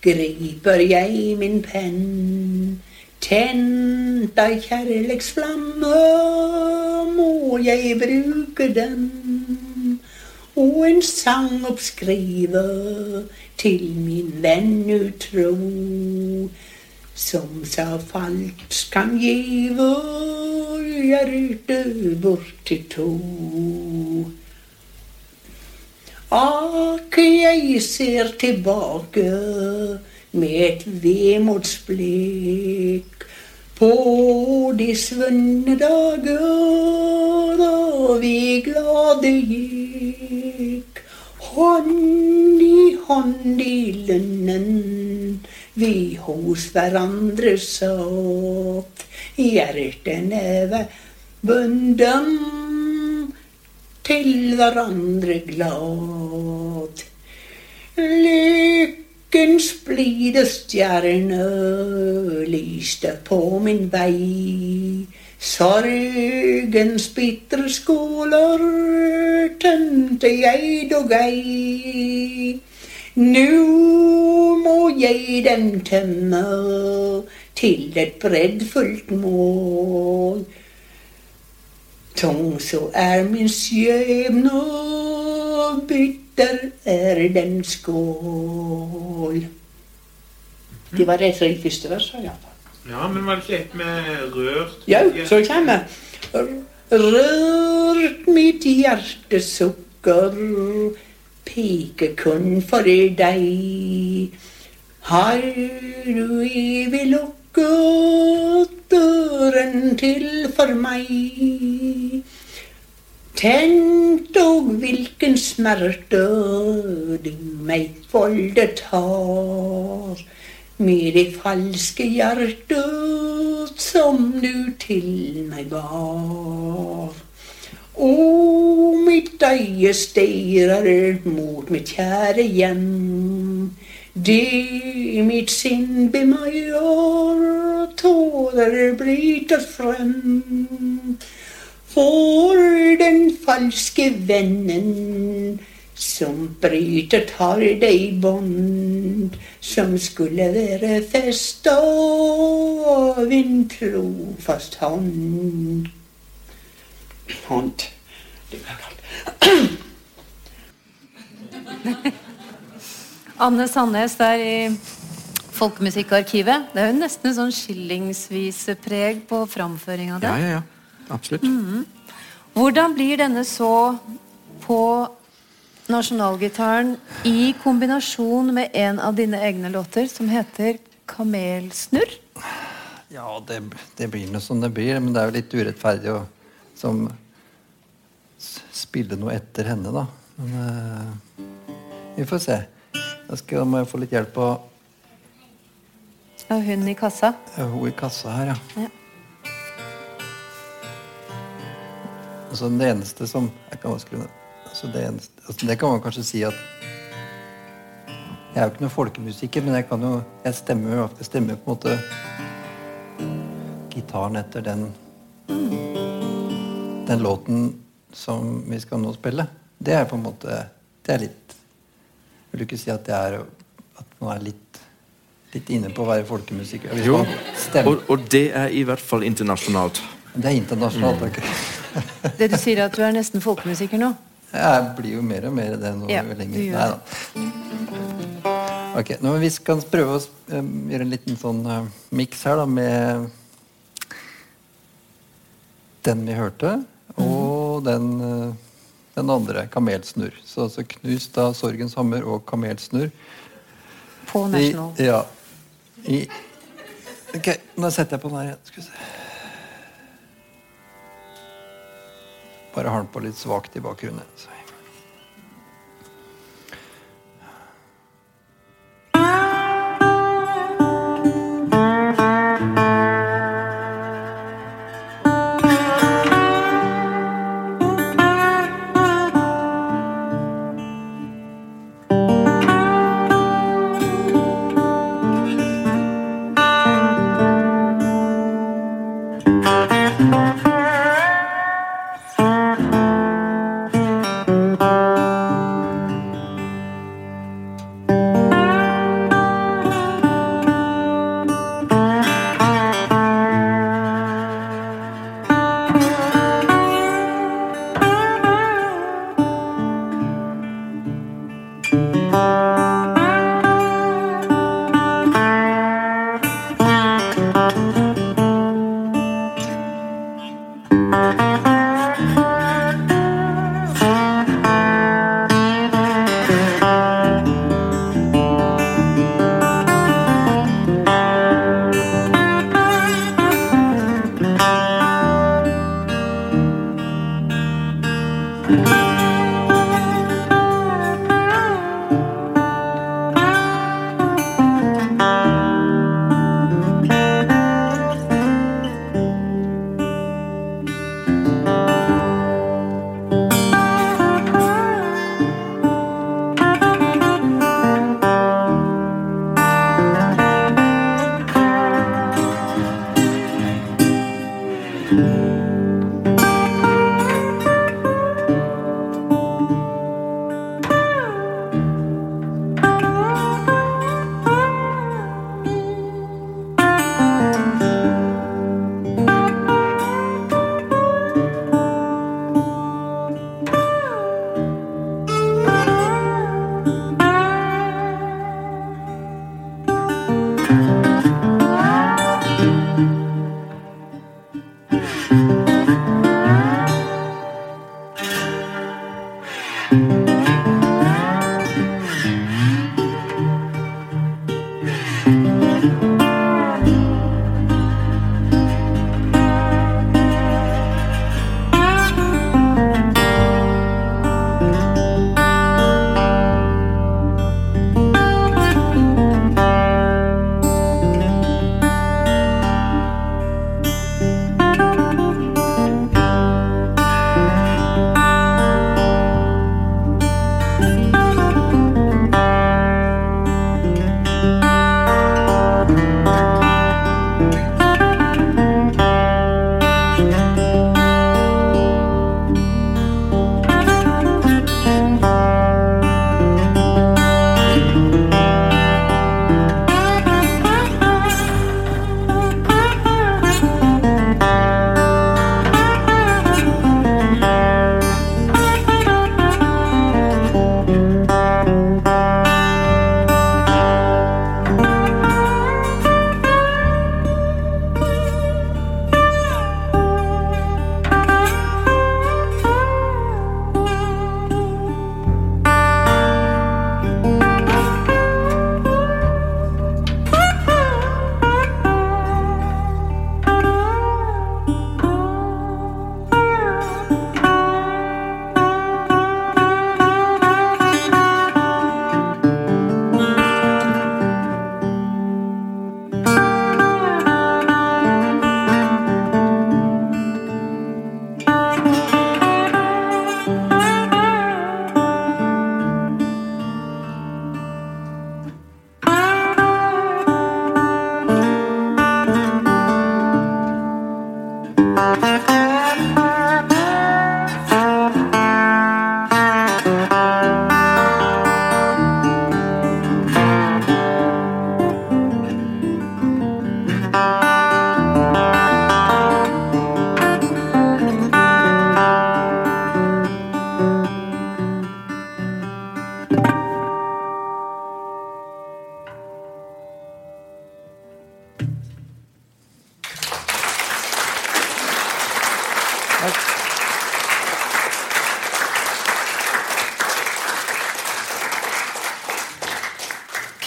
griper jeg min penn. Tent av kjærleiksflamme må jeg bruke den. Og en sang oppskrive til min venn utro. Som sa falt kan give hjertet bort til to. Ak, jeg ser tilbake med et vemodsblikk på de svunne dager da vi glade gikk. Hånd i hånd i lønnen vi hos hverandre satt. Hjertene var bunden til hverandre glad. Lykkens blide stjerne lyste på min vei. Sorgens bitre skåler tømte jeg dog ei. Nu må jeg dem tømme til et breddfullt mål. Tung så er min skjebne, bitter er den skål. Det var det som første verset, iallfall. Ja, men var det ikke et med rørt Jo, så kommer Rørt mitt hjertesukker, pike kun for deg. Har du evig lukket døren til for meg? Tenk og hvilken smerte du meg voldet har med det falske hjertet som du til meg gav. Å, mitt øye stirrer mot mitt kjære hjem. Det mitt sinn bemøyer, tårer bryter frem. For den falske vennen som bryter tar deg bånd som skulle være festa av en trofast hånd. Hånd. Det var kaldt. Anne Sandnes der i Folkemusikkarkivet. Det er jo nesten sånn skillingsvisepreg på framføringa Ja, ja, ja. Absolutt. Hvordan blir denne så på nasjonalgitaren i kombinasjon med en av dine egne låter som heter 'Kamelsnurr'? Ja, det, det blir noe som det blir, men det er jo litt urettferdig å som spille noe etter henne, da. Men uh, vi får se. Da skal, må jeg få litt hjelp av Av hun i kassa. hun i kassa her, ja. Ja. Altså det eneste som jeg kan vanskelig, altså det, eneste, altså det kan man kanskje si at Jeg er jo ikke noen folkemusiker, men jeg kan jo Jeg stemmer jeg stemmer på en måte gitaren etter den Den låten som vi skal nå spille. Det er på en måte Det er litt vil ikke si at det er at man er litt litt inne på å være folkemusiker. Jo, og, og det er i hvert fall internasjonalt. Det er internasjonalt. ok. Det du sier at du er nesten folkemusiker nå? Jeg blir jo mer og mer det nå Ja, lenger. gjør Nei da. Ok, nå Vi skal prøve å eh, gjøre en liten sånn uh, miks her, da, med den vi hørte, og den, uh, den andre, 'Kamelsnurr'. Så, altså knust da 'Sorgens hammer' og 'Kamelsnurr'. På I, National. ja. I, ok, nå setter jeg på den her igjen. Skal vi se. Bare har den på litt svakt i bakgrunnen. Så.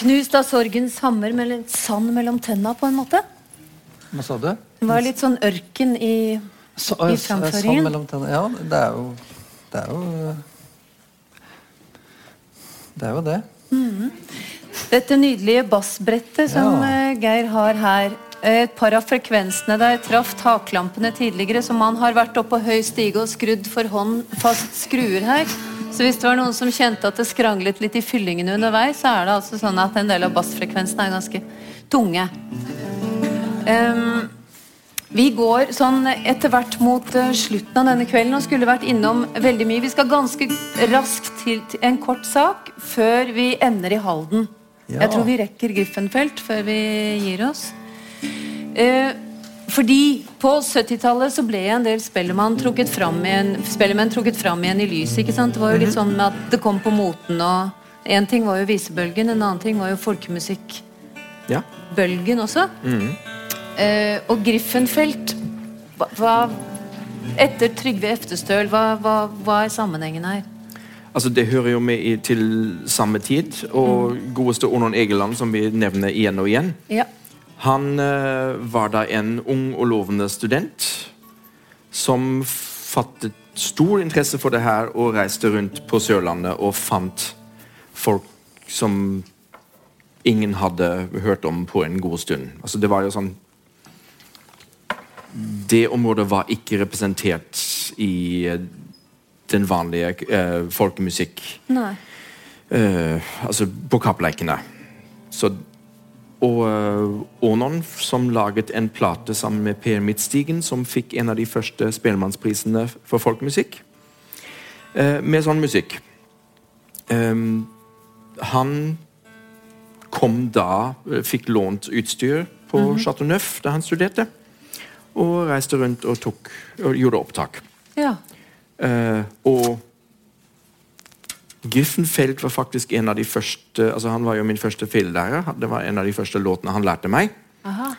Knust av sorgens hammer, mellom, sand mellom tenna, på en måte. Hva sa du? Det var litt sånn ørken i Så, I eh, eh, framføringen. Sand mellom tennene. Ja, det er jo Det er jo Det er jo det. Dette nydelige bassbrettet som Ja. eh, Geir har her. Et par av frekvensene der traff taklampene tidligere, så man har vært oppe på høy stige og skrudd for hånd fast skruer her. Så hvis det var noen som kjente at det skranglet litt i fyllingene underveis, så er det altså sånn at en del av bassfrekvensene er ganske tunge. Um, vi går sånn etter hvert mot eh, slutten av denne kvelden og skulle vært innom veldig mye. Vi skal ganske raskt til, til en kort sak før vi ender i Halden. Ja. Jeg tror vi rekker Griffenfelt før vi gir oss. Eh, fordi på 70-tallet så ble en del spellemann trukket fram igjen, Spellemann trukket fram igjen i lyset. ikke sant? Det var jo litt sånn med at det kom på moten og En ting var jo visebølgen, en annen ting var jo folkemusikkbølgen også. også. Eh, og Griffenfeldt hva, hva Etter Trygve Eftestøl, hva, hva, hva er sammenhengen her? Altså, Det hører jo med i, til samme tid. Og godeste Onon Egeland, som vi nevner igjen og igjen, Ja. Han eh, var da en ung og lovende student som fattet stor interesse for det her og reiste rundt på Sørlandet og fant folk som ingen hadde hørt om på en god stund. Altså, det var jo sånn Det området var ikke representert i eh, den vanlige eh, folkemusikk Nei. eh, Altså på kappleikene. Så Og uh, som laget en plate sammen med Per Midtstigen, som fikk en av de første Spellemannsprisene for folkemusikk. eh, med sånn musikk. Ehm, han kom da, eh, fikk lånt utstyr på Chateau Neuf da han studerte. Og reiste rundt og, tok, og gjorde opptak. Ja. Eh, og Griffenfeld var faktisk en av de første altså Han var jo min første fillærer. Det var en av de første låtene han lærte meg. Aha.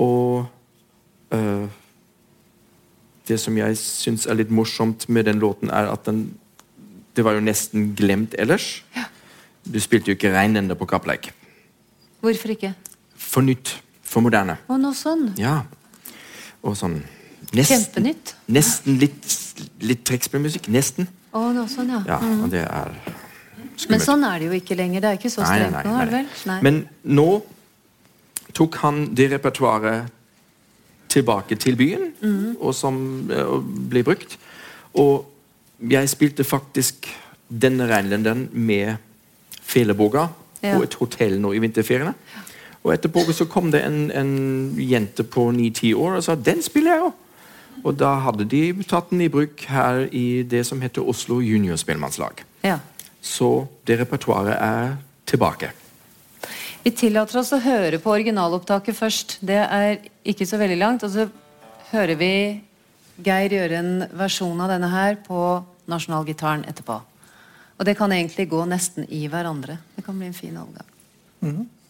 Og eh, det som jeg syns er litt morsomt med den låten, er at den Det var jo nesten glemt ellers. Du spilte jo ikke reinende på kappleik. Hvorfor ikke? for nytt, for moderne. Og noe sånn. Ja. Og sånn nesten, Kjempenytt. Nesten litt, litt trekkspillmusikk. Nesten. Og no, sånn, ja. Ja, Mhm. og det er Men sånn er det jo ikke lenger. Det er ikke så Nei, nei, strengt nei, nå, er det vel? Nei. Men nå tok han det repertoaret tilbake til byen, Mhm. og som eh, og ble brukt. Og jeg spilte faktisk denne reinlenderen med Feleboga Ja. på et hotell nå i vinterferiene. Og etterpå så kom det en, en jente på ni-ti år og sa 'den spiller jeg jo'. Og da hadde de tatt den i bruk her i det som heter Oslo Juniorspellemannslag. Ja. Så det repertoaret er tilbake. Vi tillater oss å høre på originalopptaket først. Det er ikke så veldig langt. Og så hører vi Geir gjøre en versjon av denne her på nasjonalgitaren etterpå. Og det kan egentlig gå nesten i hverandre. Det kan bli en fin overgang. Thank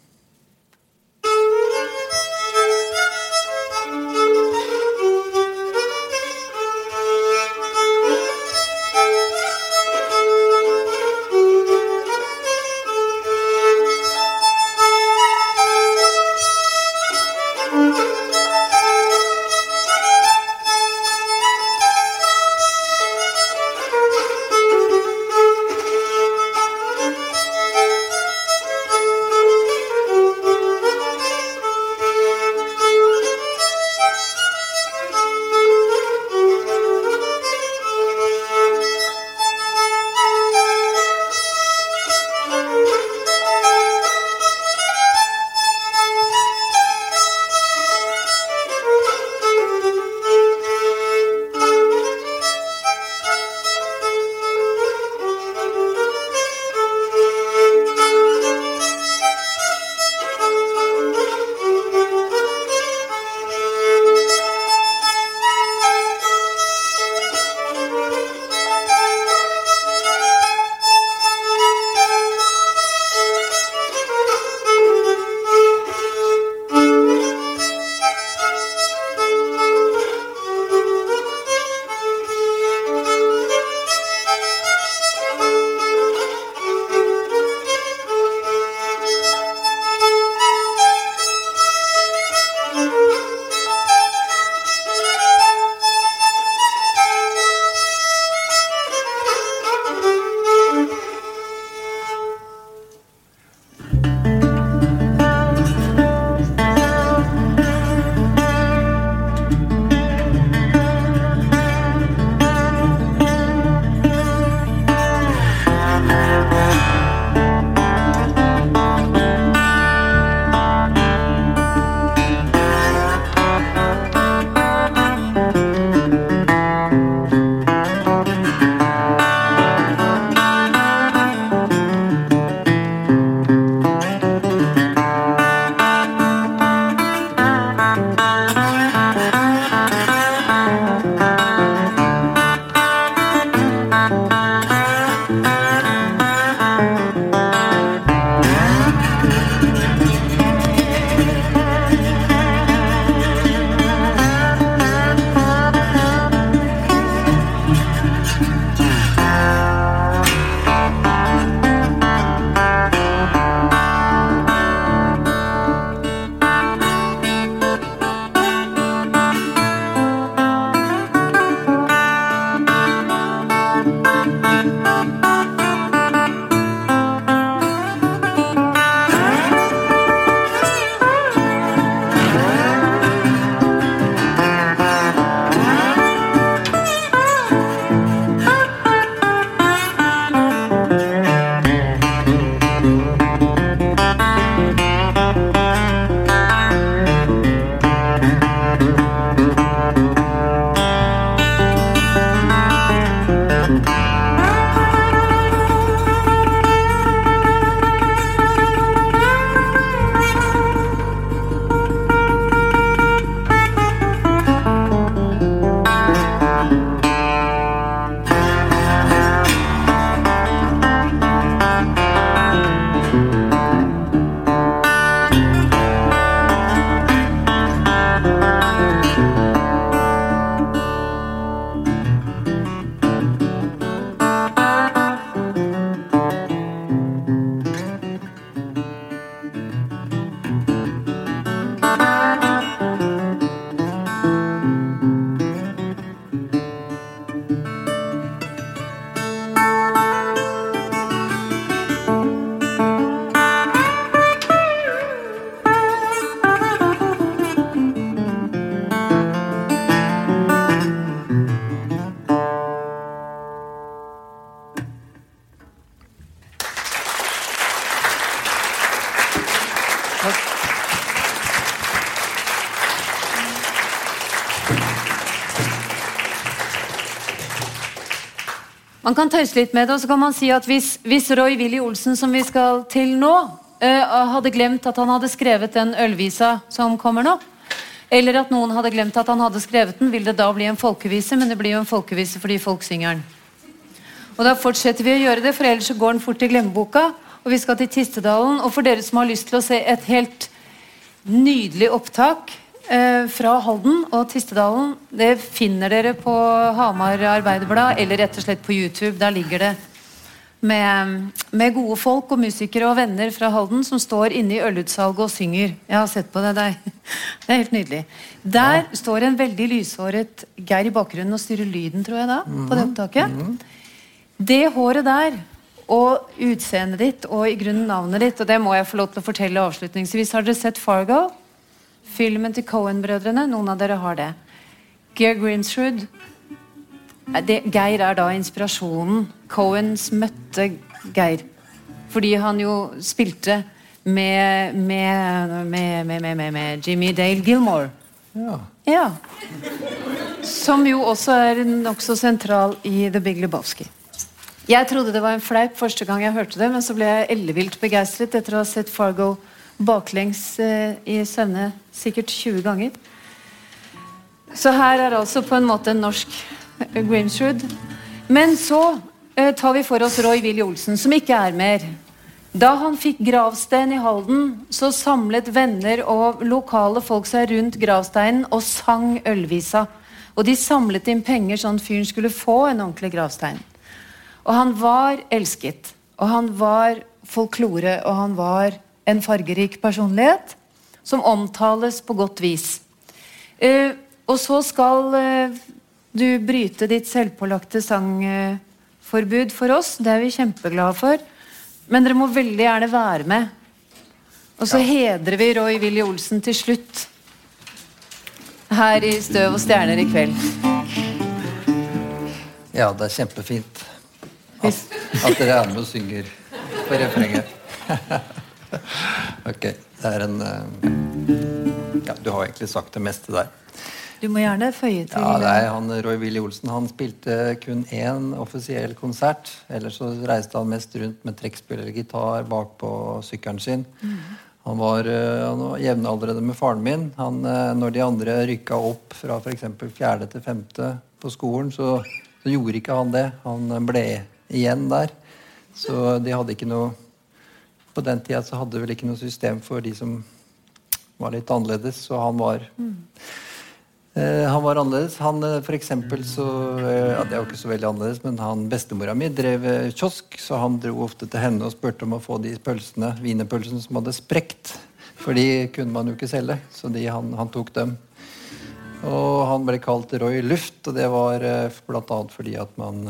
Man kan tøyse litt med det, og så kan man si at hvis, hvis Roy Willy Olsen, som vi skal til nå, uh, hadde glemt at han hadde skrevet den ølvisa som kommer nå, eller at noen hadde glemt at han hadde skrevet den, vil det da bli en folkevise, men det blir jo en folkevise fordi folk synger den. Og da fortsetter vi å gjøre det, for ellers så går den fort i glemmeboka. Og vi skal til Tistedalen. Og for dere som har lyst til å se et helt nydelig opptak eh, fra Halden og Tistedalen, det finner dere på Hamar Arbeiderblad eller rett og slett på YouTube. Der ligger det med, med gode folk og musikere og venner fra Halden som står inne i ølutsalget og synger. Jeg har sett på det. Det er, det er helt nydelig. Der ja. står en veldig lyshåret Geir i bakgrunnen og styrer lyden, tror jeg da, på det opptaket. Det håret der og utseendet ditt og i grunnen navnet ditt, og det må jeg få lov til å fortelle avslutningsvis. Har dere sett Fargo? Filmen til Cohen-brødrene? Noen av dere har det. Geir Grinsrud. Det, Geir er da inspirasjonen. Cohens møtte Geir. Fordi han jo spilte med, med, med, med Jimmy Dale Gilmore. Ja. ja. Som jo også er nokså sentral i The Big Lebowski. Jeg trodde det var en fleip første gang jeg hørte det, men så ble jeg ellevilt begeistret etter å ha sett Fargo baklengs eh, i søvne sikkert 20 ganger. Så her er altså på en måte en norsk eh, Grimsrud. Men så eh, tar vi for oss Roy Willy Olsen, som ikke er mer. Da han fikk gravstein i Halden, så samlet venner og lokale folk seg rundt gravsteinen og sang ølvisa. Og de samlet inn penger sånn fyren skulle få en ordentlig gravstein. Og han var elsket. Og han var folklore, og han var en fargerik personlighet som omtales på godt vis. Uh, og så skal uh, du bryte ditt selvpålagte sangforbud for oss. Det er vi kjempeglade for. Men dere må veldig gjerne være med. Og så ja. hedrer vi Roy Willy Olsen til slutt. Her i Støv og stjerner i kveld. Ja, det er kjempefint. At, at dere er med og synger på refrenget. ok. Det er en uh, Ja, du har egentlig sagt det meste der. Du må gjerne føye til Ja, nei, han, Roy Willy Olsen han spilte kun én offisiell konsert. Ellers så reiste han mest rundt med trekkspill eller gitar bak på sykkelen sin. Mm. Han var, uh, han var jevnaldrende med faren min. Han, uh, når de andre rykka opp fra f.eks. fjerde til femte på skolen, så, så, gjorde ikke han det. Han ble igjen der. Så de hadde ikke noe På den tida så hadde de vel ikke noe system for de som var litt annerledes, så han var mm. eh, Han var annerledes. Han eh, for eksempel så eh, ja, Det er jo ikke så veldig annerledes, men han bestemora mi drev eh, kiosk, så han dro ofte til henne og spurte om å få de pølsene, wienerpølsene som hadde sprekt. For de kunne man jo ikke selge, så de, han, han tok dem. Og han ble kalt Roy Luft, og det var eh, bl.a. fordi at man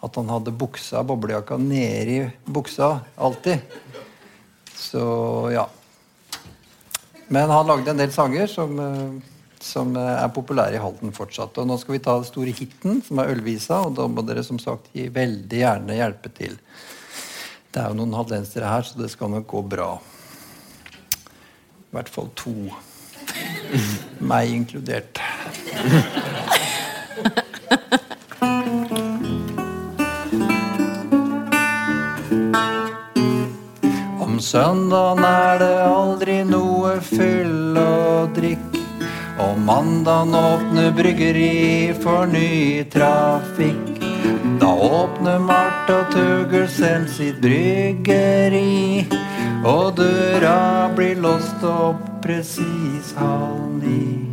at han hadde buksa, boblejakka, nedi buksa alltid. Så ja. Men han lagde en del sanger som, eh, som er populære i Halden fortsatt. Og nå skal vi ta den store hiten, som er Ølvisa, og da må dere som sagt gi veldig gjerne hjelpe til. Det er jo noen haldensere her, så det skal nok gå bra. I hvert fall to. Meg inkludert. søndagen er det aldri noe fyll og drikk. Og mandagen åpner bryggeri for ny trafikk. Da åpner Marta Tugelsen sitt bryggeri. Og døra blir låst opp presis halv ni.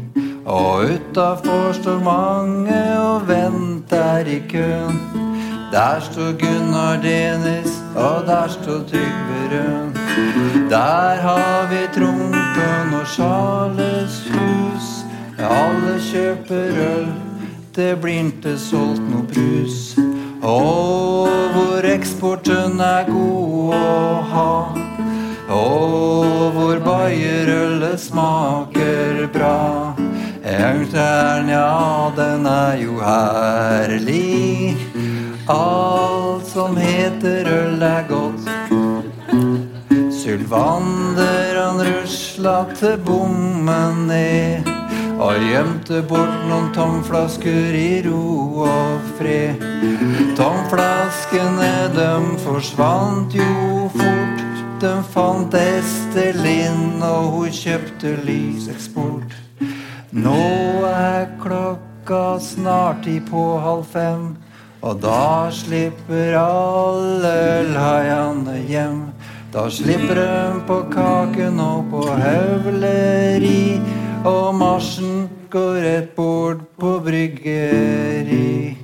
Og utafor står mange og venter i køen. Der står Gunnar Denis, og der står Trygve Røn. Der har vi Trompen og Charles hus. Alle kjøper øl, det blir ikke solgt noe brus. Og hvor eksporten er god å ha. Og hvor bayerølet smaker bra. Eltern, ja, den er jo herlig. Alt som heter øl, er godt. Sylvander han rusla til bommen ned. og gjemte bort noen tomflasker i ro og fred. Tomflaskene, dem forsvant jo fort. De fant Estelin, og hun kjøpte lyseksport. Nå er klokka snart ti på halv fem. Og da slipper alle laiane hjem. Da slipper de på kaken og på høvleri. Og marsjen går rett bort på bryggeri.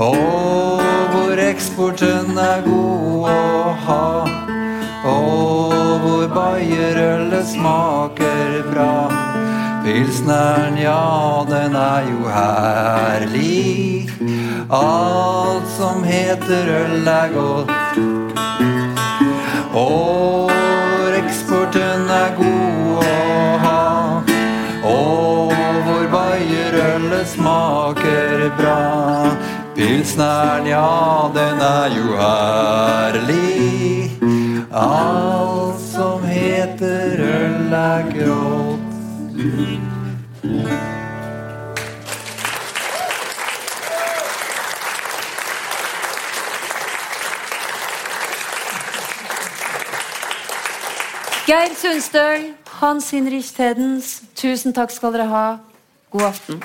Og hvor eksporten er god å ha. Og hvor bayerølet smaker bra. Pilsneren, ja, den er jo herlig. Alt som heter øl er godt. Smaker bra. Pilsneren, ja, den er jo herlig. Alt som heter øl er grått. Geir Sundstøl, Hans Hinrich Tedens, tusen takk skal dere ha. God aften.